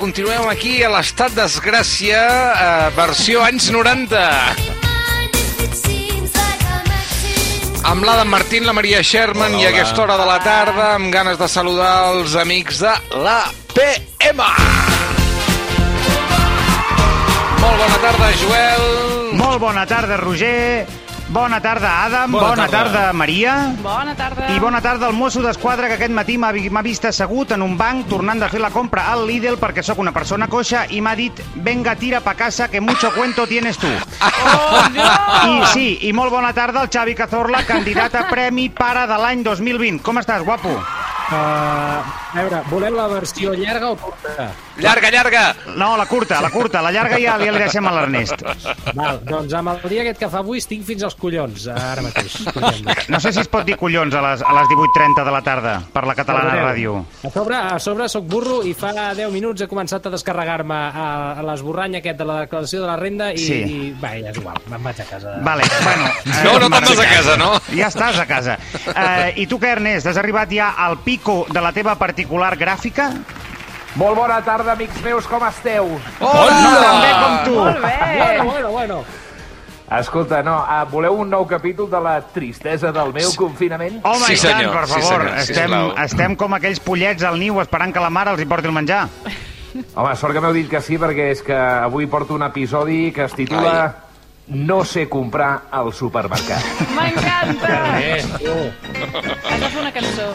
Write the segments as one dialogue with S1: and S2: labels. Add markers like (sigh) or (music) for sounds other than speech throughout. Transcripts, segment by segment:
S1: Continuem aquí a l'estat desgràcia, eh, versió anys 90. Amb l'Adam Martín, la Maria Sherman i a aquesta hora de la tarda amb ganes de saludar els amics de la PM. Molt bona tarda, Joel.
S2: Molt bona tarda, Roger. Bona tarda, Adam.
S3: Bona
S2: Bona,
S3: tarda.
S2: tarda, Maria.
S4: Bona tarda.
S2: I bona tarda al mosso d'esquadra que aquest matí m'ha vi- m'ha vist assegut en un banc tornant de fer la compra al Lidl perquè sóc una persona coixa i m'ha dit venga, tira pa casa que mucho cuento tienes tu.
S4: Oh, no!
S2: I sí, i molt bona tarda al Xavi Cazorla, candidat a Premi Pare de l'any 2020. Com estàs, guapo?
S3: Uh, a veure, volem la versió llarga o curta?
S1: Llarga, llarga.
S2: No, la curta, la curta. La llarga ja, ja li deixem a l'Ernest.
S3: Val, doncs amb el dia aquest que fa avui estic fins als collons, ara mateix.
S2: No sé si es pot dir collons a les, a les 18.30 de la tarda per la Catalana
S3: Veureu.
S2: Ràdio.
S3: A sobre, a sobre sóc burro i fa 10 minuts he començat a descarregar-me a, a l'esborrany aquest de la declaració de la renda i,
S2: Sí.
S3: i va, ja és igual, me'n vaig a casa.
S2: Vale, bueno... eh,
S1: No, no te'n vas a casa, no?
S2: Ja estàs a casa. Eh, I tu què, Ernest? Has arribat ja al pico de la teva particular gràfica?
S5: Molt bona tarda, amics meus, com esteu?
S1: Hola!
S2: No bé com tu.
S4: Molt bé.
S3: Bueno, bueno, bueno.
S5: Escolta, no, uh, voleu un nou capítol de la tristesa del meu confinament?
S2: Home,
S1: Sí,
S2: i tant,
S1: senyor,
S2: per
S1: sí,
S2: favor.
S1: senyor,
S2: estem,
S1: sisplau.
S2: estem com aquells pollets al niu esperant que la mare els hi porti el menjar.
S5: Home, sort que m'heu dit que sí, perquè és que avui porto un episodi que es titula No sé comprar al supermercat.
S4: M'encanta.
S3: Eh.
S4: Has de fer una cançó.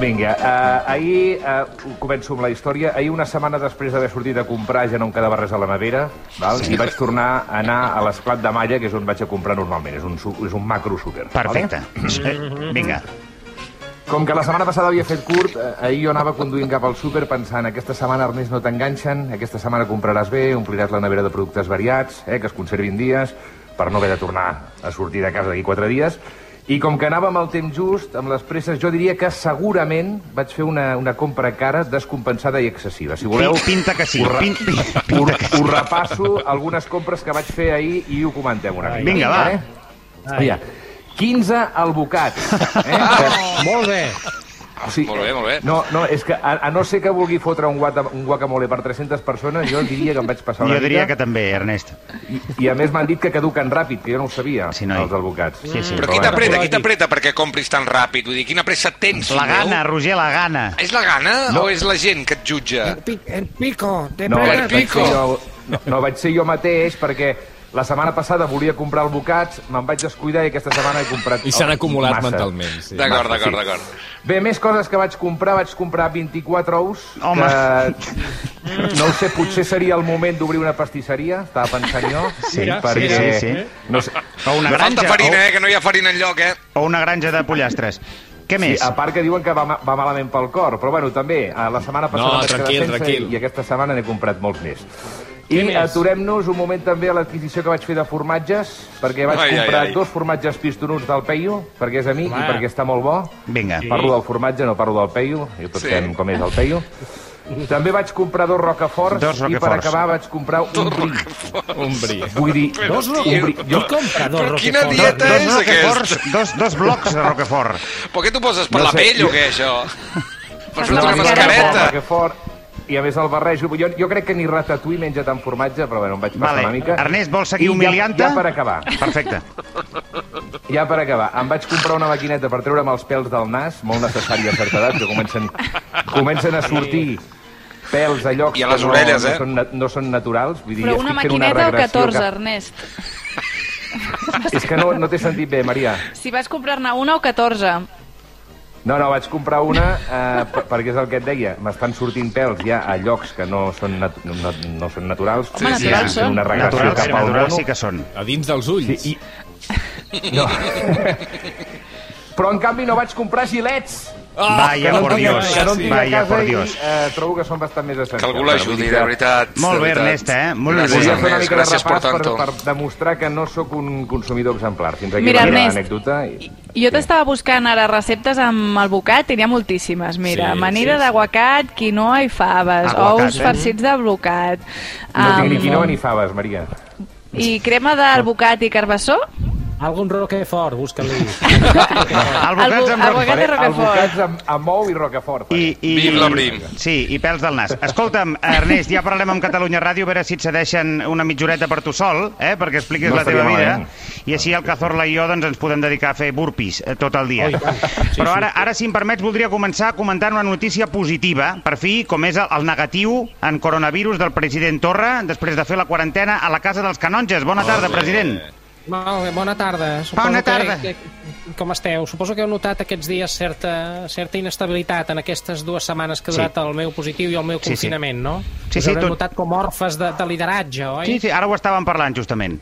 S5: Vinga, uh, ahir, uh, començo amb la història, ahir una setmana després d'haver sortit a comprar ja no em quedava res a la nevera, val? i vaig tornar a anar a l'Esclat de Malla, que és on vaig a comprar normalment, és un, su- és un macro súper.
S2: Perfecte. Eh, Vinga.
S5: Com que la setmana passada havia fet curt, eh, ahir jo anava conduint cap al súper pensant aquesta setmana, Ernest, no t'enganxen, aquesta setmana compraràs bé, ompliràs la nevera de productes variats, eh, que es conservin dies, per no haver de tornar a sortir de casa d'aquí quatre dies. I com que anava amb el temps just, amb les presses, jo diria que segurament vaig fer una, una compra cara descompensada i excessiva. Si voleu,
S2: Pin- Pinta que sí.
S5: us, re-
S2: Pin, pinta que sí.
S5: us repasso algunes compres que vaig fer ahir i ho comentem una mica.
S2: Vinga, va.
S5: Eh?
S3: Ai.
S5: Mira, 15 albocats. Eh? Que-
S3: Molt bé.
S5: O sigui,
S1: Molt bé, molt bé.
S5: No, no, és que a, a no ser que vulgui fotre un, guata, un guacamole per 300 persones, jo diria que em vaig passar una
S2: Jo diria que
S5: mica.
S2: també, Ernest.
S5: I, I a més m'han dit que caduquen ràpid, que jo no ho sabia,
S2: Sí, noi.
S5: els albocats.
S2: Sí, sí.
S1: Però qui t'apreta, qui t'apreta perquè compris tan ràpid? Vull dir, quina pressa tens,
S2: La gana, Roger, la gana.
S1: És la gana
S5: No.
S1: o és la gent que et jutja?
S3: El, pi el pico. Te
S5: No,
S1: el pico.
S5: jo, no, no, vaig ser jo mateix perquè la setmana passada volia comprar albocats, me'n vaig descuidar i aquesta setmana he comprat...
S6: I s'han acumulat
S5: massa.
S6: mentalment, sí.
S1: D'acord, d'acord,
S5: sí.
S1: d'acord.
S5: Bé, més coses que vaig comprar. Vaig comprar 24 ous.
S2: Home.
S5: Que, (laughs) no ho sé, potser seria el moment d'obrir una pastisseria, estava pensant jo.
S2: Sí,
S5: perquè,
S2: sí, sí, sí.
S5: No sé,
S2: O una
S1: Me falta
S2: granja,
S1: farina, eh, que no hi ha farina enlloc, eh?
S2: o, o una granja de pollastres. Què
S5: Sí,
S2: més?
S5: a part que diuen que va, va malament pel cor, però bueno, també, a la setmana passada
S6: No, tranquil,
S5: sense
S6: tranquil.
S5: i aquesta setmana n'he comprat molts més. I aturem-nos un moment també a l'adquisició que vaig fer de formatges, perquè vaig
S1: Ai, ai,
S5: comprar
S1: ai.
S5: dos formatges pistonuts del Peyu, perquè és amic
S3: Home.
S5: i perquè està molt bo.
S2: Vinga.
S5: Parlo del formatge, no parlo del Peyu, i tots
S1: Sí.
S5: sabem com és el Peyu. També vaig comprar dos roqueforts
S2: Dos
S5: i per acabar vaig comprar un bri.
S6: Un bri.
S5: Vull dir,
S3: Dos
S1: Però,
S3: ro-
S1: tio,
S5: un bri.
S3: Qui compra dos
S1: Però quina
S3: Roquefort?
S1: dieta
S2: Dos
S1: és
S2: roqueforts,
S1: aquesta?
S2: dos, dos blocs de roquefort.
S1: Per què t'ho poses per
S5: No
S1: la
S5: sé,
S1: pell o
S5: jo-
S1: què, això? Per fer
S4: No,
S1: una
S4: no,
S1: mascareta.
S5: roquefort, i a més el barrejo. Jo, jo crec que ni ratatouille menja tant formatge, però bueno, em vaig passar
S2: Vale.
S5: una mica.
S2: Ernest, vols seguir
S5: I ja-
S2: humiliant-te?
S5: Ja, per acabar,
S2: Perfecte.
S5: ja per acabar. Em vaig comprar una maquineta per treure'm els pèls del nas, molt necessària a certa edat, que comencen, comencen a sortir pèls a llocs
S1: I a les
S5: que no,
S1: orelles,
S5: no,
S1: eh?
S5: són, na- no són naturals. Vull dir,
S4: Però una
S5: fent una
S4: maquineta o
S5: regressió
S4: 14,
S5: cap-
S4: Ernest?
S5: És que no, no t'he sentit bé, Maria.
S4: Si vas comprar-ne una o 14?
S5: No, no, vaig comprar una eh, per- perquè és el que et deia. M'estan sortint pèls ja a llocs que no són, nat no, no, són naturals.
S4: Home,
S5: Sí,
S4: naturals
S5: fent
S4: són.
S5: Una regressió
S2: Naturals,
S5: cap al
S2: naturals sí que són.
S6: A dins dels ulls.
S5: Sí, i... No. (laughs) Però, en canvi, no vaig comprar gilets.
S2: Vaya,
S5: no
S2: por Dios.
S5: que no
S2: Vaya, por
S5: i
S2: Dios.
S5: eh, trobo que són bastant més essencials.
S1: Que algú l'ajudi, de
S5: que
S1: veritat.
S2: Molt
S1: de
S2: bé. Ernest, eh? Molt bé.
S1: Gràcies,
S5: fer una
S1: Ernest,
S5: de
S1: gràcies per
S5: repàs per, per demostrar que no sóc un consumidor exemplar. Fins aquí
S4: Mira, Ernest,
S5: anècdota. I...
S4: Jo t'estava buscant ara receptes amb albocat, i n'hi ha moltíssimes. Mira,
S6: Sí,
S4: amanida
S6: sí, sí.
S4: d'aguacat, quinoa i faves,
S2: Aguacat,
S4: ous
S2: eh?
S4: farcits d'albocat.
S5: No tinc ni quinoa ni faves, Maria.
S4: I crema d'albocat i carbassó?
S3: Algun Roquefort, busca-li. (laughs)
S2: Albocats amb Roquefort.
S4: Roquefort.
S5: Albocats amb, amb ou i rocafort.
S2: I, i,
S1: Vive la Brim.
S2: Sí, i pèls del nas. Escolta'm, Ernest, ja parlarem amb Catalunya Ràdio, a veure si et cedeixen una mitjoreta per tu sol, eh, perquè expliquis
S5: No
S2: la teva vida.
S5: malament.
S2: I així el Cazorla i jo doncs, ens podem dedicar a fer burpees eh, tot el dia.
S3: Oh, i tant. Sí,
S2: Però ara, ara, si em permets, voldria començar comentant una notícia positiva, per fi, com és el, el negatiu en coronavirus del president Torra, després de fer la quarantena a la Casa dels Canonges. Bona tarda, president.
S3: Molt bé, bona tarda.
S2: Bona tarda.
S3: Que, que, com esteu? Suposo que heu notat aquests dies certa, certa inestabilitat en aquestes dues setmanes que ha durat
S2: Sí.
S3: el meu positiu i el meu
S2: Sí, sí.
S3: confinament, no?
S2: Sí,
S3: Us
S2: sí,
S3: haureu
S2: tot-
S3: notat com orfes de, de lideratge, oi?
S2: Sí, sí, ara ho estàvem parlant, justament.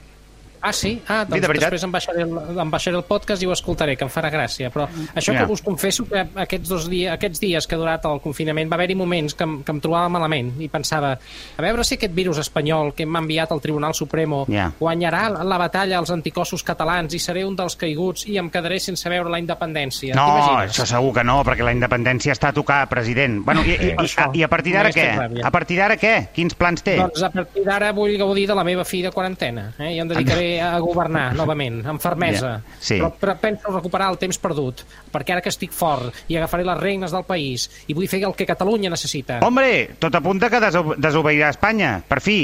S3: Ah, sí? Ah, doncs
S2: de
S3: després em baixaré, el, em baixaré el podcast i ho escoltaré, que em farà gràcia. Però això
S2: Ja.
S3: que us confesso que aquests, dos dies, aquests dies que ha durat el confinament va haver-hi moments que, em- que em trobava malament i pensava, a veure si aquest virus espanyol que m'ha enviat al Tribunal Supremo
S2: Ja.
S3: guanyarà la, la batalla als anticossos catalans i seré un dels caiguts i em quedaré sense veure la independència.
S2: No, això segur que no, perquè la independència està a tocar, president. Bueno, i, i, i,
S3: això.
S2: i a partir d'ara què? A partir d'ara què? Quins plans té?
S3: Doncs a partir d'ara vull gaudir de la meva fi de quarantena eh? i em dedicaré a governar novament, amb fermesa.
S2: Ja, sí.
S3: Però, però penso recuperar el temps perdut, perquè ara que estic fort i agafaré les regnes del país i vull fer el que Catalunya necessita.
S2: Hombre, tot apunta que deso desobeirà Espanya, per fi.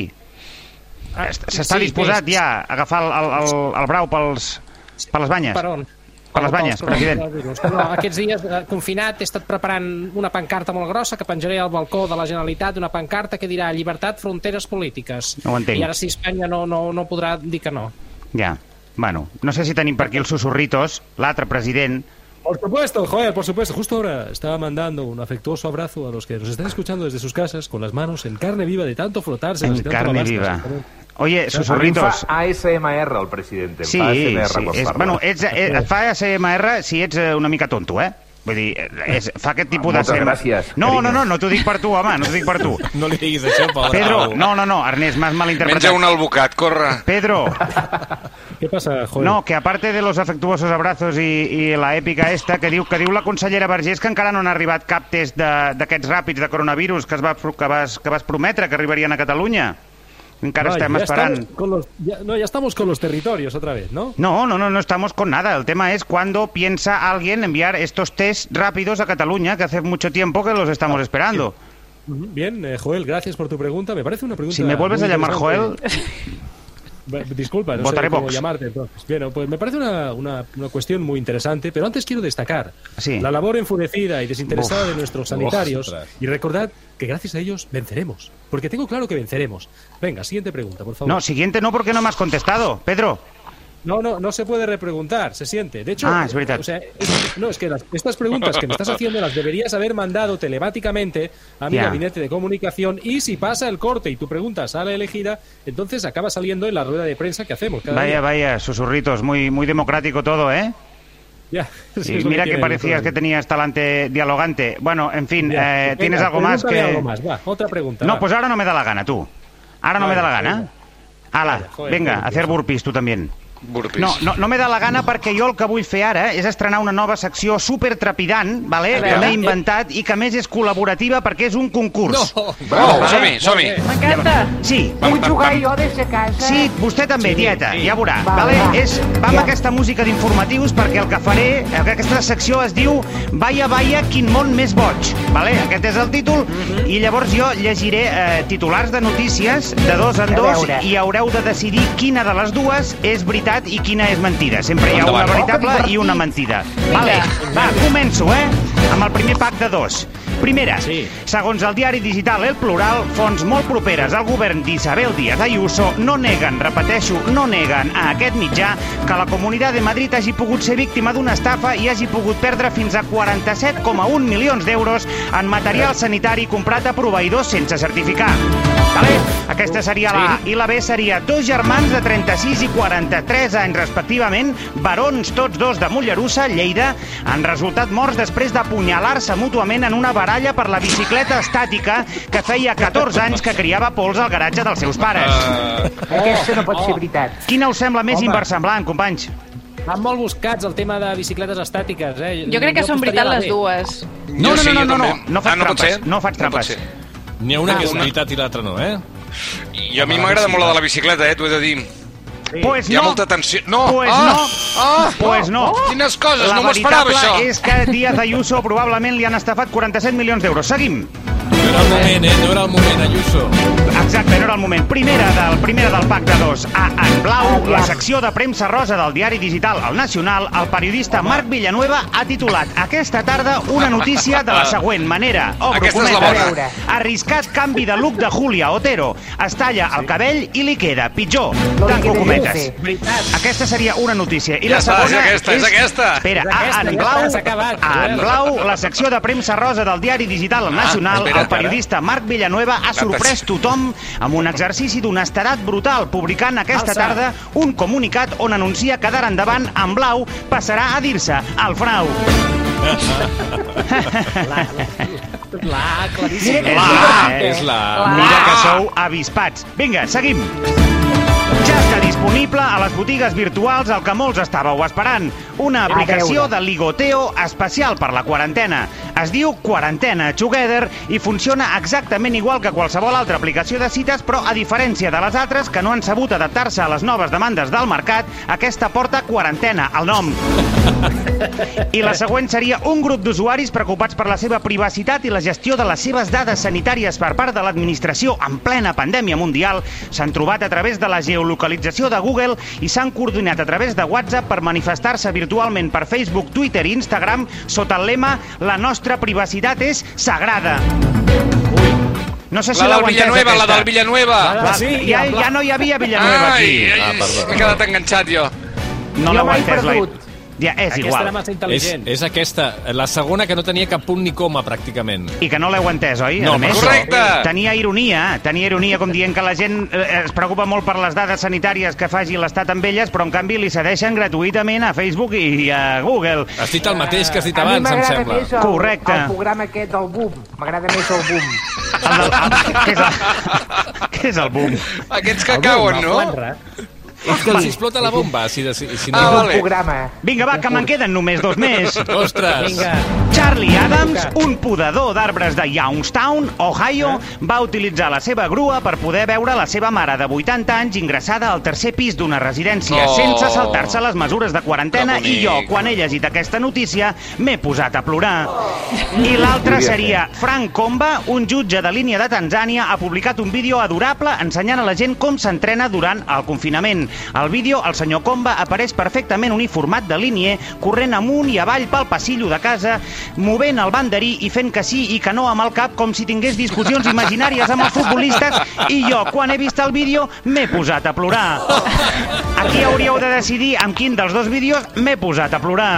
S3: Ah,
S2: S'està
S3: sí,
S2: disposat
S3: bé,
S2: ja a agafar el, el, el, el brau pels, per les banyes.
S3: Per on?
S2: Per les banyes, president.
S3: No, aquests dies, eh, confinat, he estat preparant una pancarta molt grossa que penjaré al balcó de la Generalitat, una pancarta que dirà llibertat, fronteres polítiques.
S2: No ho entenc.
S3: I ara sí, Espanya no, no, no podrà dir que no.
S2: Ja. Bueno, no sé si tenim per aquí els susurritos, l'altre president.
S6: Por supuesto, joder, por supuesto. Justo ahora estaba mandando un afectuoso abrazo a los que nos están escuchando desde sus casas con las manos en carne viva de tanto frotarse.
S2: En carne viva. Oye,
S5: A mi
S2: susurritos.
S5: fa ASMR, el president.
S2: Sí,
S5: fa ASMR
S2: sí.
S5: quan
S2: És,
S5: parla.
S2: bueno, ets, eh, et (laughs) fa ASMR si ets eh, una mica tonto, eh? Vull dir, és, fa aquest tipus
S5: Moltes
S2: de...
S5: gràcies,
S2: No,
S5: carinyo.
S2: no, no, no t'ho dic per tu, home, no t'ho dic per tu. (laughs)
S6: No le diguis això, pobre.
S2: Pedro, no, no, no, Ernest, m'has
S1: Menja
S2: malinterpretat.
S1: un albocat, corre.
S2: Pedro, (laughs)
S6: ¿Qué pasa, joder?
S2: no, que aparte de los afectuosos abrazos i, i la èpica esta, que diu que diu la consellera Vergés que encara no han arribat cap test de- d'aquests ràpids de coronavirus que, es va, que, vas, que vas prometre que arribarien a Catalunya. Encara
S6: Vaya,
S2: estem
S6: ya
S2: esperant.
S6: estamos con los- ya- no, ya estamos con los territorios otra vez, ¿no?
S2: No, no, no, no estamos con nada. El tema es cuándo piensa alguien enviar estos test rápidos a Cataluña, que hace mucho tiempo que los estamos esperando.
S6: Ujú, Bien, eh, Joel, gracias por tu pregunta. Me parece una pregunta.
S2: Si me vuelves a llamar Joel, (laughs)
S6: Disculpa, no
S2: Votaré
S6: sé cómo
S2: Vox.
S6: llamarte entonces. Bien, pues me parece una, una- una cuestión muy interesante, pero antes quiero destacar
S2: Sí.
S6: la labor enfurecida y desinteresada
S2: Uf.
S6: de nuestros sanitarios
S7: Ostras.
S6: y recordad que gracias a ellos venceremos, porque tengo claro que venceremos. Venga, siguiente pregunta, por favor.
S2: no, siguiente no, porque no me has contestado. Pedro,
S6: No, no, no se puede repreguntar, se siente. De hecho,
S2: Ah, es verdad.
S6: o sea, es- no, es que las- estas preguntas que me estás haciendo las deberías haber mandado telemáticamente a mi gabinete de comunicación y si pasa el corte y tu pregunta sale elegida, entonces acaba saliendo en la rueda de prensa que hacemos cada
S2: vaya,
S6: día.
S2: vaya, susurritos, muy, muy democrático todo, ¿eh?
S6: Ya, (laughs) sí,
S2: Y mira que, parecías que tenías talante dialogante. Bueno, en fin,
S6: Ya.
S2: eh,
S6: Venga,
S2: ¿tienes algo más que...?
S6: algo más, va, otra pregunta.
S2: No,
S6: va.
S2: pues ahora no me da la gana, tú. Ahora no me da la gana.
S6: venga.
S2: Ala,
S6: Vaya, joder,
S2: venga,
S6: joder,
S2: hacer burpees tu també.
S1: Burpees.
S2: No, no, no me da la gana perquè jo el que vull fer ara és estrenar una nova secció super trepidant, vale? Que m'he inventat i que a més és col·laborativa perquè és un concurs.
S1: Oh,
S5: Bravo.
S1: som-hi, som-hi.
S4: M'encanta.
S2: Sí,
S8: Vull jugar jo des de casa.
S2: Sí, vostè també, tieta, ja veurà.
S8: Va,
S2: vale?
S8: va.
S2: És, va amb
S8: Ja.
S2: aquesta música d'informatius perquè el que faré, aquesta secció es diu Vaya, vaya, quin món més boig. Vale? Aquest és el títol i llavors jo llegiré eh, titulars de notícies de dos en
S8: A
S2: dos i haureu de decidir quina de les dues és veritat i quina és mentida. Sempre hi ha una veritable i una mentida. Vale, va, començo, eh? Amb el primer pack de dos. Primera,
S6: Sí.
S2: segons el diari digital El Plural, fonts molt properes al govern d'Isabel Díaz Ayuso no neguen, repeteixo, no neguen a aquest mitjà que la Comunitat de Madrid hagi pogut ser víctima d'una estafa i hagi pogut perdre fins a 47,1 milions d'euros en material sanitari comprat a proveïdors sense certificar. Vale? Aquesta seria la A. I la B seria dos germans de 36 i 43 anys respectivament, barons tots dos de Mollerussa, Lleida, han resultat morts després d'apunyalar-se mútuament en una baralla per la bicicleta estàtica que feia 14 anys que criava pols al garatge dels seus pares.
S8: Aquesta no pot ser veritat.
S2: Quina us sembla més
S3: Home.
S2: inversemblant, companys?
S3: Van molt buscats el tema de bicicletes estàtiques, eh?
S4: Jo crec que són
S3: apostaria
S4: veritat les dues.
S2: No,
S1: Jo
S2: no, no,
S1: jo
S2: no, no,
S1: també.
S2: no faig
S1: Ah, no
S2: trampes, no faig
S1: No
S2: trampes.
S1: ser.
S7: N'hi ha una
S4: Ah,
S7: que és
S4: una.
S7: veritat i l'altra no, eh?
S1: I a mi m'agrada molt la de la bicicleta, eh, t'ho he de dir.
S2: Pues
S1: Hi ha
S2: no.
S1: molta tensió. No!
S2: Pues
S1: ah,
S2: no.
S1: Ah,
S2: Pues no.
S1: Quines coses,
S2: La
S1: no m'ho esperava,
S2: veritable
S1: això.
S2: és que Díaz Ayuso probablement li han estafat 47 milions d'euros. Seguim.
S7: No era el moment, eh? No era el moment, Ayuso.
S2: Exacte, no era el moment. Primera del, primera del pacte 2. A En Blau, la secció de premsa rosa del diari digital El Nacional, el periodista Marc Villanueva ha titulat aquesta tarda una notícia de la (laughs) següent manera. Obro
S1: Aquesta és la bona.
S2: Arriscat canvi de look de Julia Otero. Es talla el cabell i li queda pitjor. Tanco
S8: que
S2: cometes. Aquesta seria una notícia. I
S1: Ja
S2: la
S1: està, és
S2: segona
S1: aquesta, és aquesta.
S2: Espera,
S3: És aquesta,
S2: a En Blau, a En Blau, la secció de premsa rosa del diari digital El Nacional,
S1: espera't,
S2: el periodista Marc Villanueva ha sorprès tothom amb un exercici d'honestedat brutal, publicant aquesta tarda un comunicat on anuncia que d'ara endavant en blau passarà a dir-se el frau.
S3: La, claríssim.
S2: És
S1: La,
S2: la, eh?
S7: És la...
S2: Mira que sou avispats. Vinga, seguim. Ja està disponible a les botigues virtuals el que molts estàveu esperant. Una aplicació de ligoteo especial per la quarantena. Es diu Quarantena Together i funciona exactament igual que qualsevol altra aplicació de cites, però a diferència de les altres que no han sabut adaptar-se a les noves demandes del mercat, aquesta porta quarantena al nom. I la següent seria un grup d'usuaris preocupats per la seva privacitat i la gestió de les seves dades sanitàries per part de l'administració en plena pandèmia mundial s'han trobat a través de la geolocalització de Google i s'han coordinat a través de WhatsApp per manifestar-se virtualment per Facebook, Twitter i Instagram sota el lema La nostra privacitat és sagrada. No sé si
S1: La del Villanueva, la
S2: aquesta.
S1: del Villanueva.
S2: La,
S3: Sí,
S2: ja,
S3: blau.
S2: ja no hi havia Villanueva
S1: Ai,
S2: aquí.
S1: ai,
S7: Ah, perdó.
S1: m'he quedat enganxat jo.
S2: No l'heu entès. La... Ja, és
S3: Aquesta
S2: igual.
S3: era massa
S7: És,
S3: intel·ligent.
S7: és aquesta, la segona que no tenia cap punt ni coma, pràcticament.
S2: I que no l'heu entès, oi?
S7: No,
S2: A més,
S1: correcte.
S2: Tenia ironia, tenia ironia com dient que la gent eh, es preocupa molt per les dades sanitàries que faci l'Estat amb elles, però en canvi li cedeixen gratuïtament a Facebook i a Google.
S7: Has dit el mateix que has dit
S8: A mi
S7: abans, em
S8: m'agrada
S7: sembla.
S8: més el,
S2: Correcte.
S8: el programa aquest del Boom. M'agrada més el Boom.
S2: El del, (laughs) el, què, és el, què és el boom?
S1: Aquests que cauen, no?
S7: És que els explota la bomba, si, de, si, si no...
S1: Ah,
S8: Un
S1: vale.
S8: programa.
S2: Vinga, va, que me'n queden només dos més. (laughs)
S7: Ostres!
S3: Vinga.
S2: Charlie Adams, un podador d'arbres de Youngstown, Ohio, va utilitzar la seva grua per poder veure la seva mare de 80 anys ingressada al tercer pis d'una residència
S1: Oh.
S2: sense saltar-se les mesures de quarantena i jo, quan he llegit aquesta notícia, m'he posat a plorar. I l'altre seria Frank Comba, un jutge de línia de Tanzània, ha publicat un vídeo adorable ensenyant a la gent com s'entrena durant el confinament. Al vídeo, el senyor Comba apareix perfectament uniformat de línia, corrent amunt i avall pel passillo de casa, movent el banderí i fent que sí i que no amb el cap com si tingués discussions imaginàries amb els futbolistes i jo, quan he vist el vídeo, m'he posat a plorar. Aquí hauríeu de decidir amb quin dels dos vídeos m'he posat a plorar.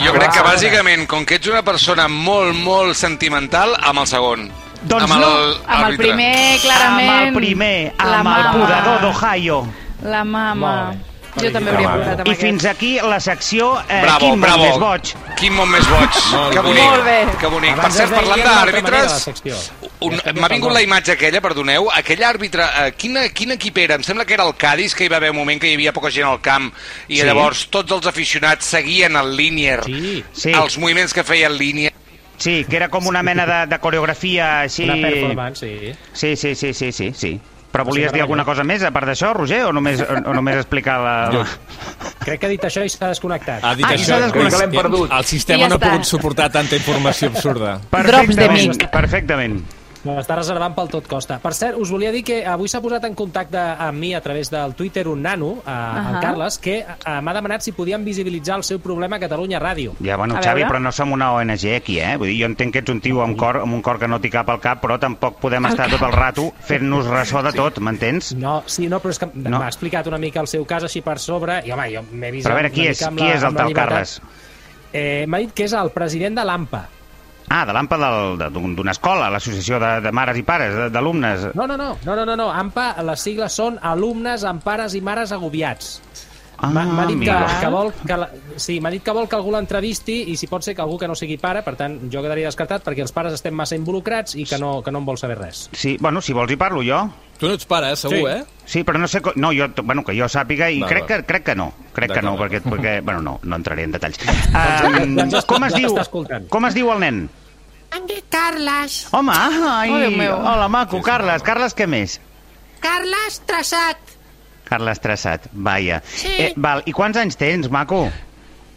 S1: Jo crec que bàsicament, com que ets una persona molt, molt sentimental, amb el segon.
S2: Doncs
S1: amb
S2: no.
S4: Amb el primer, clarament.
S2: Amb el primer,
S4: La
S2: amb el podador d'Ohio.
S4: La mama. Jo també hauria plorat amb
S2: I
S4: aquest.
S2: fins aquí la secció eh,
S1: Bravo,
S2: Quin món
S1: bravo.
S2: més boig.
S1: Quin món més boig. (laughs) Que bonic.
S4: Molt bé.
S1: Que bonic. Per
S3: Abans
S1: cert,
S3: es deia
S1: parlant
S3: d'una altra manera, la
S1: d'àrbitres,
S3: secció.
S1: un- m'ha vingut la imatge aquella, perdoneu, aquell àrbitre, eh, quin, quin equip era? Em sembla que era el Cádiz, que hi va haver un moment que hi havia poca gent al camp i
S2: Sí.
S1: llavors tots els aficionats seguien el línier,
S3: Sí.
S2: Sí.
S1: els moviments que feia el línier.
S2: Sí, que era com una mena de, de coreografia així...
S3: Una performance, sí.
S2: Sí, sí, sí, sí, sí, sí. Però volies
S3: Sí,
S2: dir alguna cosa més, a part d'això, Roger, o només, o només explicar la...
S7: Jo.
S3: Crec que ha dit això i s'ha desconnectat.
S7: Ha dit
S2: Ah, i
S7: això.
S5: Que l'hem perdut.
S7: El sistema
S4: ja
S7: no ha pogut suportar tanta informació absurda.
S4: Drops de mic.
S2: Perfectament.
S3: No, està reservant pel tot costa. Per cert, us volia dir que avui s'ha posat en contacte amb mi a través del Twitter un nano, eh, en
S4: Ahà.
S3: Carles, que eh, m'ha demanat si podíem visibilitzar el seu problema a Catalunya Ràdio.
S2: Ja, bueno,
S4: A
S2: Xavi,
S4: veure.
S2: però no som una ONG aquí, eh? Vull dir, jo entenc que ets un tio amb, cor, amb un cor que no t'hi cap al cap, però tampoc podem estar tot el rato fent-nos ressò de tot, m'entens?
S3: No, sí, no, però és que
S2: No.
S3: m'ha explicat una mica el seu cas així per sobre, i home, jo m'he vist...
S2: Però a veure, qui és, qui
S3: la-
S2: és el tal. Carles?
S3: Eh, m'ha dit que és el president de l'AMPA.
S2: Ah, de l'AMPA d'una escola, l'associació de, de mares i pares, de- d'alumnes.
S3: No, no, no, no, no, no, no. AMPA, les sigles són alumnes amb pares i mares agobiats. M'ha m'ha dit que, que vol que la, sí, m'ha dit que vol que algú l'entrevisti i si pot ser que algú que no sigui pare, per tant, jo quedaria descartat perquè els pares estem massa involucrats i que no, que no en vol saber res.
S2: Sí, bueno, si vols hi parlo jo.
S7: Tu no ets pare, eh, segur,
S3: Sí.
S7: eh?
S2: Sí, però no sé... No, jo, bueno, que jo sàpiga, i crec, que, crec que no. Crec que no, perquè, perquè... Bueno, no, no entraré en detalls. (laughs) Um, com es diu? Com es diu el nen?
S9: Em dic Carles.
S2: Home, ai,
S4: Oh, meu.
S2: hola, maco, Carles. Carles, què més?
S9: Carles Traçat.
S2: Carles Traçat, vaja.
S9: Sí.
S2: Eh, val, i quants anys tens, maco?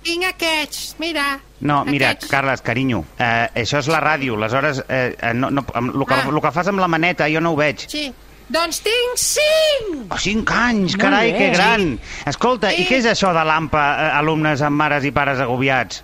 S9: Tinc aquests, mira.
S2: No, mira,
S9: Aquests.
S2: Carles, carinyo, eh, això és la ràdio, aleshores, eh, eh, no, no, el, que,
S9: Ah.
S2: el que fas amb la maneta jo no ho veig.
S9: Sí. Doncs tinc cinc!
S2: Oh, cinc anys, carai, que gran! Escolta, i
S9: Sí.
S2: què és això de l'AMPA, eh, alumnes amb mares i pares agobiats?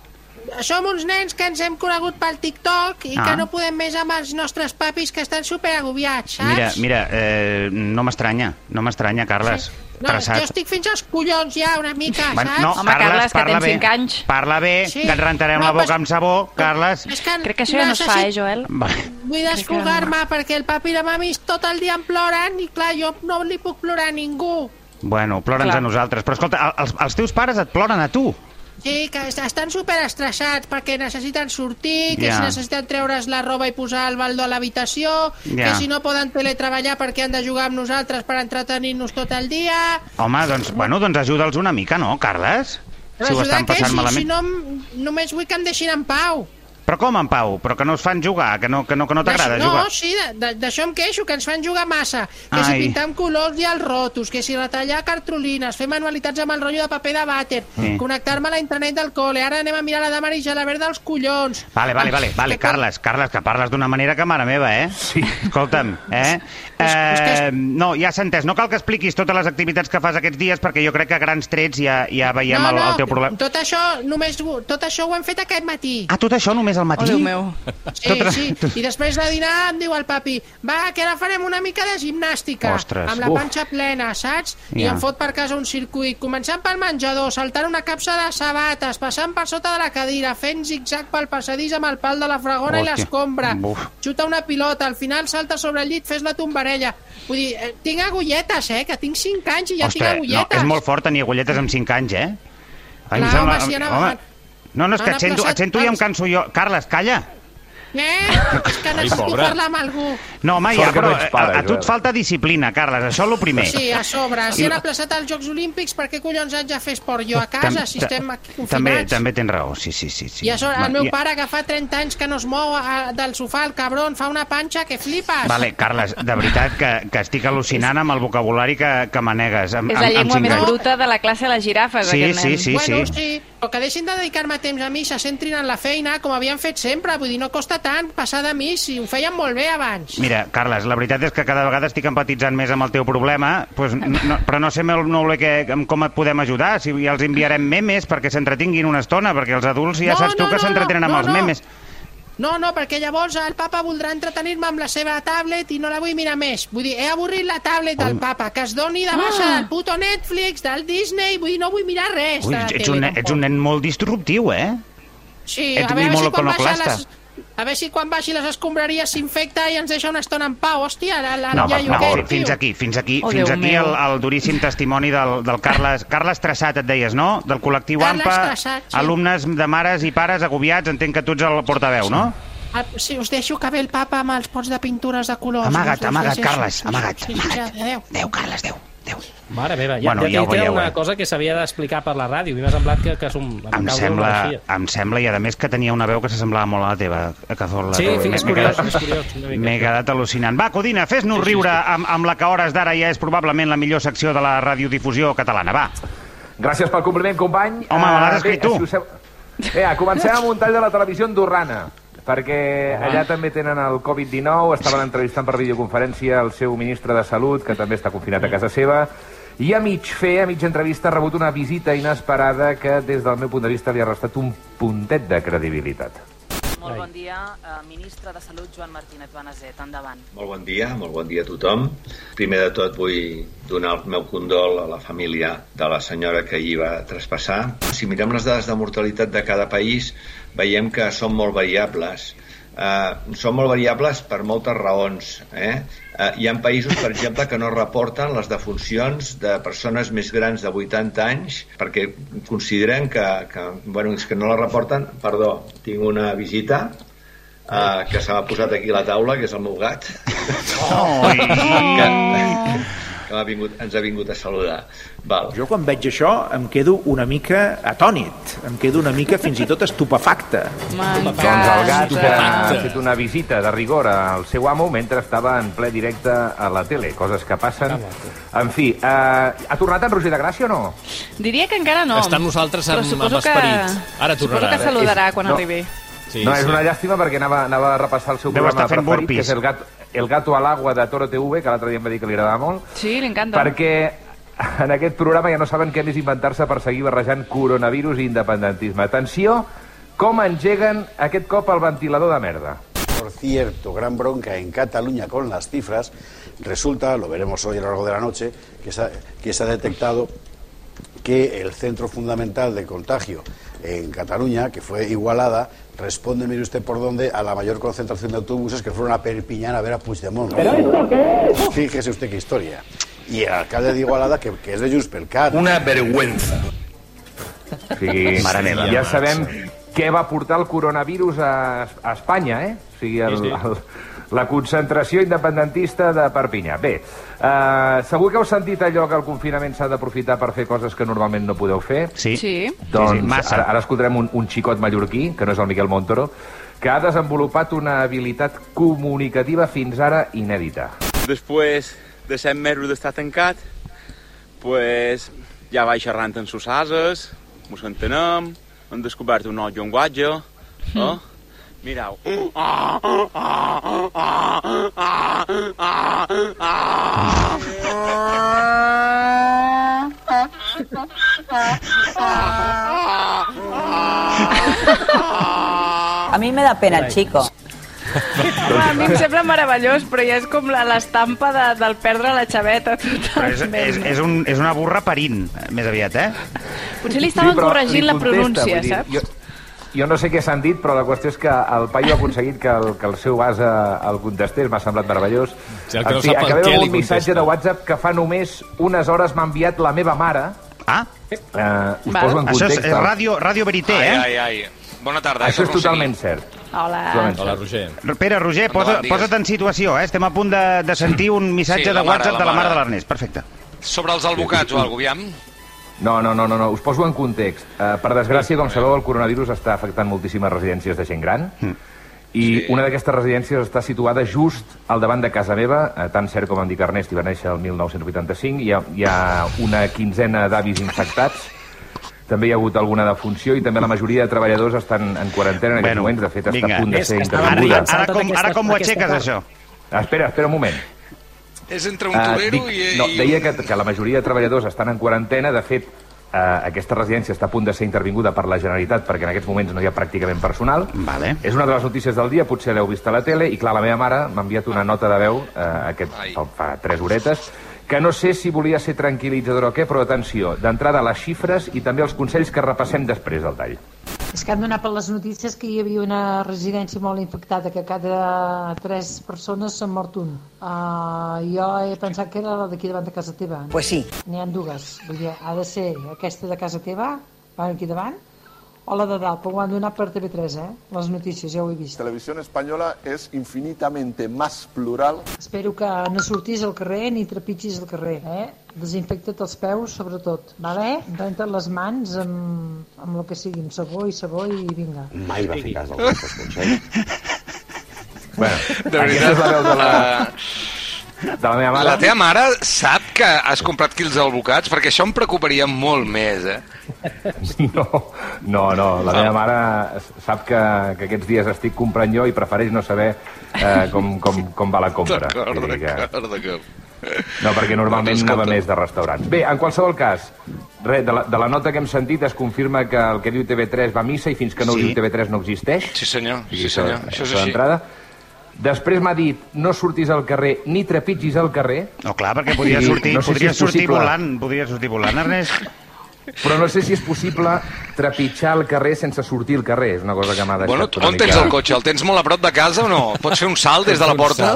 S9: Som uns nens que ens hem conegut pel TikTok i
S2: Ah.
S9: que no podem més amb els nostres papis que estan superagobiats, saps?
S2: Mira, mira, eh, no m'estranya, no m'estranya, Carles.
S9: No,
S2: Traçat.
S9: jo estic fins als collons ja una mica,
S2: Bueno,
S9: saps?
S2: no,
S4: Home,
S2: Carles,
S4: Carles, que
S2: parla
S4: tens
S2: bé.
S4: cinc anys.
S2: Parla bé,
S9: Sí.
S2: que et rentarem
S9: No,
S2: la boca amb sabó, Carles.
S9: És que
S4: Crec que això ja no es fa, eh, Joel?
S2: Va.
S9: Vull desfogar-me perquè el papi i la mami tot el dia em ploren i clar, jo no li puc plorar a ningú.
S2: Bueno, plora'ns a nosaltres. Però escolta, els, els teus pares et ploren a tu.
S9: Sí, que est- estan superestressats perquè necessiten sortir, que
S2: Ja.
S9: si necessiten treure's la roba i posar el baldó a l'habitació,
S2: Ja.
S9: que si no poden teletreballar perquè han de jugar amb nosaltres per entretenir-nos tot el dia...
S2: Home, doncs, bueno, doncs ajuda'ls una mica, no, Carles? Si ho estan
S9: què?
S2: passant
S9: si,
S2: malament.
S9: Si no, em- només vull que em deixin en pau.
S2: Però com, en Pau? Però que no us fan jugar, que no, que no, que no t'agrada
S9: D'això-
S2: jugar?
S9: No, sí, de- de- d'això em queixo, que ens fan jugar massa. Que
S2: Ai.
S9: si pintar amb colors i els rotos, que si retallar cartolines, fer manualitats amb el rotllo de paper de vàter,
S2: Sí.
S9: connectar-me a la internet del col·le, ara anem a mirar la dama i Gelabert dels collons.
S2: Vale, vale, vale, vale,
S9: Que-
S2: Carles, Carles, que parles d'una manera que mare meva, eh? Sí. Escolta'm, eh? Eh no, ja s'ha entès. No cal que expliquis totes les activitats que fas aquests dies, perquè jo crec que a grans trets ja, ja veiem el, el teu problema.
S9: tot això, només, tot això ho hem fet aquest matí.
S2: Ah, tot això només al matí?
S4: Oh, Déu meu.
S9: Sí,
S2: tot-
S9: sí, i després de dinar em diu el papi va, que ara farem una mica de gimnàstica
S2: Ostres,
S9: amb la
S2: uf.
S9: panxa plena, saps? I
S2: Ja.
S9: em fot per casa un circuit, començant pel menjador saltant una capsa de sabates, passant per sota de la cadira, fent zig-zag pel passadís amb el pal de la fragona
S2: Hòstia.
S9: i l'escombra xuta una pilota, al final salta sobre el llit fes la tombarella, vull dir eh, tinc agulletes, eh, que tinc 5 anys i ja tinc
S2: Ostres, no,
S9: agulletes
S2: és molt fort tenir agulletes amb 5 anys, eh?
S9: Clar, home, si anava-
S2: home. No, no, és que et sento, et sento i em canso jo. Carles, calla.
S9: Eh? és que necessito
S7: pobre.
S9: parlar amb algú
S2: No, home,
S5: Sort
S2: ja,
S5: que
S2: però
S5: no ets pare,
S2: a, a tu
S5: Joel.
S2: et falta disciplina, Carles, això és el primer.
S9: Sí, a sobre. Si han aplaçat els Jocs Olímpics, per què collons haig de fer esport jo a casa, si estem aquí confinats?
S2: També, també tens raó, sí, sí, sí. sí.
S9: I a sobre,
S2: Va,
S9: el meu
S2: i-
S9: pare, que fa 30 anys que no es mou a, del sofà, el cabron, fa una panxa que flipes.
S2: Vale, Carles, de veritat que, que estic al·lucinant amb el vocabulari que, que manegues. Amb,
S4: És la
S2: amb-
S4: llengua més bruta de la classe de les girafes,
S2: Sí,
S4: aquest
S2: sí,
S4: nen.
S2: sí,
S9: bueno,
S2: sí.
S9: Que deixin de dedicar-me temps a mi i se centrin en la feina, com havien fet sempre. Vull dir, no costa tant passar de mi si ho feien molt bé abans.
S2: Mira, Carles, la veritat és que cada vegada estic empatitzant més amb el teu problema, pues, no, no, però no sé molt, molt bé que, com et podem ajudar, si ja els enviarem memes perquè s'entretinguin una estona, perquè els adults ja
S9: No,
S2: saps tu
S9: no,
S2: que
S9: no,
S2: s'entretenen amb
S9: no,
S2: els
S9: no.
S2: memes.
S9: No, no, perquè llavors el papa voldrà entretenir-me amb la seva tablet i no la vull mirar més. Vull dir, he avorrit la tablet del papa, que es doni de baixa
S4: Ah.
S9: del puto Netflix, del Disney, vull dir, no vull mirar res
S2: Ui, ets, un, ets un nen molt disruptiu, eh?
S9: Sí,
S2: ets
S9: a veure, si quan baixa les, a veure si quan baixi les escombraries s'infecta i ens deixa una estona en pau. Hòstia, el, el
S2: No,
S9: iaio
S2: per
S9: aquest,
S2: favor,
S9: tio.
S2: fins aquí, fins aquí,
S4: Oh,
S2: fins
S4: Déu
S2: aquí el, el duríssim testimoni del, del Carles, Carles Traçat, et deies, no? Del col·lectiu
S9: Carles
S2: AMPA,
S9: Traçat, sí.
S2: alumnes de mares i pares agobiats, entenc que tu ets el portaveu, no?
S9: Ah, Sí, us deixo que ve el papa amb els pots de pintures de colors.
S2: Amaga't, amaga't. Carles,
S9: Sí,
S2: amaga't,
S9: sí, sí,
S2: amaga't.
S9: adéu.
S2: Adéu, Carles, adéu, adéu.
S3: Mare meva, ja,
S2: Bueno,
S3: ja,
S2: ja
S3: era una
S2: eh?
S3: cosa que s'havia d'explicar per la ràdio i m'ha semblat que, que som,
S2: Em sembla, em sembla, i a més que tenia una veu que s'assemblava molt a la teva, a Cazorla.
S3: Sí,
S2: M'he-
S3: és curiós, és curiós.
S2: M'he quedat al·lucinant. Va, Codina, fes-nos riure amb, amb la que a hores d'ara ja és probablement la millor secció de la radiodifusió catalana. Va.
S5: Gràcies pel compliment, company.
S2: Home, me l'has
S5: Eh,
S2: escrit tu.
S5: Bé, comencem amb un tall de la televisió andorrana, perquè allà també tenen el Covid-19, estaven entrevistant per videoconferència el seu ministre de Salut, que també està confinat a casa seva, i a mig fer, a mitja entrevista, ha rebut una visita inesperada que, des del meu punt de vista, li ha restat un puntet de credibilitat.
S10: Molt bon dia, eh, ministre de Salut Joan Martínez Benazet. Endavant.
S11: Molt bon dia, molt bon dia a tothom. Primer de tot vull donar el meu condol a la família de la senyora que hi va traspassar. Si mirem les dades de mortalitat de cada país, veiem que són molt variables. Uh, són molt variables per moltes raons. Eh? Uh, hi ha països, per exemple, que no reporten les defuncions de persones més grans de 80 anys perquè consideren que, que, bueno, és que no la reporten. Perdó, tinc una visita uh, que se m'ha posat aquí a la taula, que és el meu gat.
S2: Oi.
S11: que, que m'ha vingut, ens ha vingut a saludar. Val.
S12: Jo quan veig això em quedo una mica atònit, em quedo una mica fins i tot estupefacte.
S5: Doncs el gat eh, ha fet una visita de rigor al seu amo mentre estava en ple directe a la tele, coses que passen. En fi, eh, ha tornat en Roger de Gràcia o no?
S4: Diria que encara no.
S7: Està amb nosaltres amb, amb esperit.
S4: Que...
S7: Ara tornarà.
S4: Suposo que saludarà
S5: És-
S4: quan
S5: no.
S4: arribi.
S7: Sí,
S5: no, és
S7: sí.
S5: una llàstima perquè anava, anava a repassar el seu
S2: Deu
S5: programa
S2: estar fent
S5: preferit,
S2: burpees.
S5: que és el, gat, el Gato al agua de Toro TV, que l'altre dia em va dir que li agradava molt,
S4: Sí, li encanta.
S5: perquè (laughs) en aquest programa ja no saben què més inventar-se per seguir barrejant coronavirus i independentisme. Atenció, com engeguen aquest cop el ventilador de merda.
S13: Por cierto, gran bronca en Cataluña con las cifras. Resulta, lo veremos hoy a lo largo de la noche, que se ha, que se ha detectado que el centro fundamental de contagio en Cataluña, que fue Igualada, responde, mire usted por dónde, a la mayor concentración de autobuses que fueron a Perpiñán a ver a Puigdemont.
S14: ¿Pero esto qué es?
S13: Fíjese usted qué historia. Y el alcalde de Igualada, que, que es de Junts pel Cat.
S5: Una vergüenza.
S13: Mare meva.
S5: ja sabem què va portar el coronavirus a, a Espanya, eh? O sigui, el,
S13: Sí, sí.
S5: el, la concentració independentista de Perpinyà. Bé, eh, segur que heu sentit allò que el confinament s'ha d'aprofitar per fer coses que normalment no podeu fer?
S2: Sí.
S4: Sí.
S5: Doncs
S2: Sí, sí, massa.
S5: Ara, ara escoltarem un, un xicot mallorquí, que no és el Miquel Montoro, que ha desenvolupat una habilitat comunicativa fins ara inèdita.
S15: Després de set mesos d'estar tancat, pues, ja vaig xerrant amb sus ases, mos entenem, hem descobert un nou llenguatge, eh? Mirau.
S16: A mí me da pena el chico. (laughs)
S4: Home, a mi em sembla meravellós, però ja és com la- l'estampa de, del perdre la xaveta.
S2: Però és,
S4: totalment.
S2: és, és, un, és una burra parint, més aviat, eh?
S4: Potser li estaven
S5: però
S4: corregint
S5: li
S4: la
S5: contesta,
S4: pronúncia,
S5: vull dir,
S4: saps?
S5: Jo, jo no sé què s'han dit, però la qüestió és que el paio ha aconseguit que el, que el seu ase el contestés, m'ha semblat meravellós.
S7: Sí, el que no
S5: en fi,
S7: sap el
S5: acabem amb un missatge de WhatsApp que fa només unes hores m'ha enviat la meva mare.
S2: Ah?
S5: Eh, us poso en
S2: Això és
S5: context. el-
S2: ràdio, ràdio verité,
S1: Ai,
S2: eh?
S1: ai, ai. Bona tarda.
S5: Això és totalment
S1: seguir.
S5: cert.
S4: Hola.
S7: Hola, Roger.
S2: Pere, Roger, posa, posa't en situació, eh? Estem a punt de, de sentir un missatge
S1: Sí,
S2: de
S1: la mare,
S2: WhatsApp
S1: la
S2: de la mare
S1: mare.
S2: de l'Ernest. Perfecte.
S1: Sobre els alvocats o alguna cosa, aviam.
S5: No, no, no, no, no, us poso en context. Uh, per desgràcia, com sabeu, el coronavirus està afectant moltíssimes residències de gent gran i
S1: Sí.
S5: una d'aquestes residències està situada just al davant de casa meva, eh, tan cert com em dic Ernest, i va néixer el 1985, hi ha, hi ha una quinzena d'avis infectats, també hi ha hagut alguna defunció i també la majoria de treballadors estan en quarantena en aquests
S2: Bueno,
S5: moments, de fet està
S2: vinga.
S5: a punt de ser intervinguda.
S3: arribant.
S2: Ara,
S3: Tota
S2: com, ara com ho aixeques, això?
S5: Espera, espera un moment.
S1: És entre un
S5: Ah,
S1: tubero
S5: dic-
S1: i,
S5: no,
S1: i
S5: deia que, que la majoria de treballadors estan en quarantena. De fet, eh, aquesta residència està a punt de ser intervinguda per la Generalitat perquè en aquests moments no hi ha pràcticament personal.
S2: Vale.
S5: És una de les notícies del dia, potser l'heu vist a la tele, i clar, la meva mare m'ha enviat una nota de veu eh, aquest, fa, fa tres horetes, que no sé si volia ser tranquil·litzadora o què, però atenció, d'entrada les xifres i també els consells que repassem després del tall.
S17: És que han donat per les notícies que hi havia una residència molt infectada, que cada tres persones s'ha mort un. Uh, jo he pensat que era la d'aquí davant de casa teva.
S16: Pues sí.
S17: N'hi ha dues. Vull dir, ha de ser aquesta de casa teva, va aquí davant, o la de dalt, però ho han donat per TV3, eh? Les notícies, ja ho he vist.
S18: televisión española es infinitamente más plural.
S17: Espero que no sortis al carrer ni trepitgis al carrer, eh? Desinfecta't els peus, sobretot, vale? Renta't les mans amb, amb el que sigui, amb sabó i sabó i vinga.
S13: Mai va fer cas dels nostres (laughs) consells.
S5: Bueno,
S1: de
S5: aquesta
S1: veritat.
S5: és la veu de la, de la meva mare.
S1: La teva mare sap que has comprat quils d'alvocats? Perquè això em preocuparia molt més, eh? (laughs)
S5: No, no, no. La meva mare sap que, que aquests dies estic comprant jo i prefereix no saber eh, com, com, com va la compra.
S1: D'acord, d'acord, d'acord.
S5: No, perquè normalment
S1: Doncs
S5: anava
S1: escolta.
S5: més de restaurants. Bé, en qualsevol cas, res, de, la, de la nota que hem sentit es confirma que el que diu TV3 va a missa i fins que no
S1: Sí.
S5: ho diu TV3 no existeix.
S1: Sí, senyor,
S5: I
S1: sí, senyor. Això és així.
S5: Després m'ha dit, no surtis al carrer ni trepitgis al carrer.
S2: No, clar, perquè podria sortir,
S5: no sé si
S2: podria
S5: és
S2: sortir
S5: possible.
S2: volant, podria sortir volant, Ernest.
S5: Però no sé si és possible trepitjar el carrer sense sortir al carrer. És una cosa que m'ha deixat
S1: Bueno, on tens el cotxe? El tens molt a prop de casa o no? Pots fer un salt des de la porta?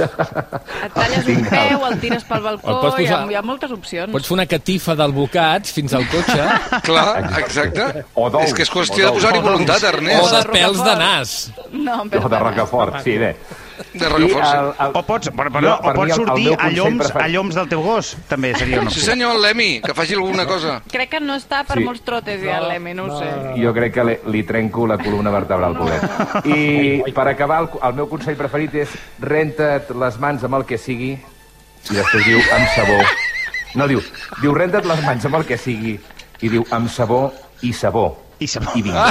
S4: Et talles un peu, el tires pel balcó,
S7: El pots
S4: hi ha,
S7: posar-
S4: hi ha moltes opcions.
S7: Pots fer una catifa d'alvocats fins al cotxe. (laughs)
S1: Clar, exacte.
S5: O.
S1: És que és qüestió
S5: O
S1: de posar-hi voluntat, Ernest.
S7: O de pèls de nas.
S4: No,
S5: O de Rocafort, sí, bé.
S1: De Rocafort, sí.
S5: El- el-
S2: O pots, però, però,
S5: per
S2: o pots
S5: el- el
S2: sortir
S5: meu
S2: a lloms, a lloms del teu gos. També seria una
S1: Sí,
S2: opció.
S1: senyor, el Lemi, que faci alguna cosa.
S4: Crec que no està per
S5: Sí.
S4: molts trotes, ja, el Lemi, no ho sé.
S5: Jo crec que li, li trenco la columna vertebral, pobret. I per acabar, el, el meu consell preferit és renta't les mans amb el que sigui i després diu amb sabó. No, diu, diu renta't les mans amb el que sigui i diu amb sabó i sabó.
S2: I sabó.
S5: I vinga.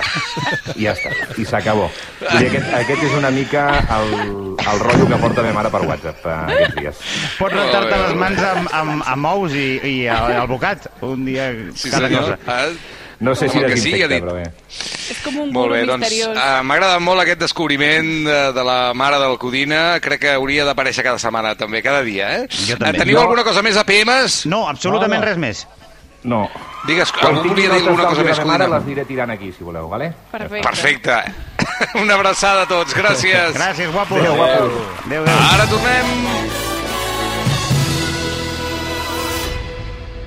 S5: I ja està. I s'acabó. Aquest, aquest és una mica el, el rotllo que porta ma mare per WhatsApp eh, aquests dies.
S2: Pots rentar-te les mans amb, amb, amb ous i, i el, el bocat. Un dia
S1: Sí,
S2: cada
S1: senyor.
S2: cosa.
S1: Ah,
S5: No sé si
S1: el que
S5: desinfecta,
S1: ha dit.
S5: però bé.
S4: És com un
S1: Molt bé, doncs
S4: misteriós.
S1: uh, m'ha agradat molt aquest descobriment de, de la mare del Codina. Crec que hauria d'aparèixer cada setmana, també, cada dia, eh?
S2: Jo també.
S1: Eh, Teniu
S2: Jo-
S1: alguna cosa més a PMs?
S2: No, absolutament
S5: No, no.
S2: res més.
S5: No.
S1: Digues,
S5: Quan
S1: algú volia dir alguna cosa més,
S5: mare
S1: Codina?
S5: les aniré tirant aquí, si voleu, vale?
S4: Perfecte.
S1: Perfecte. (laughs) Una abraçada a tots, gràcies.
S2: Gràcies, guapo.
S5: Adéu, guapos.
S2: Adéu, adéu.
S1: Ara tornem.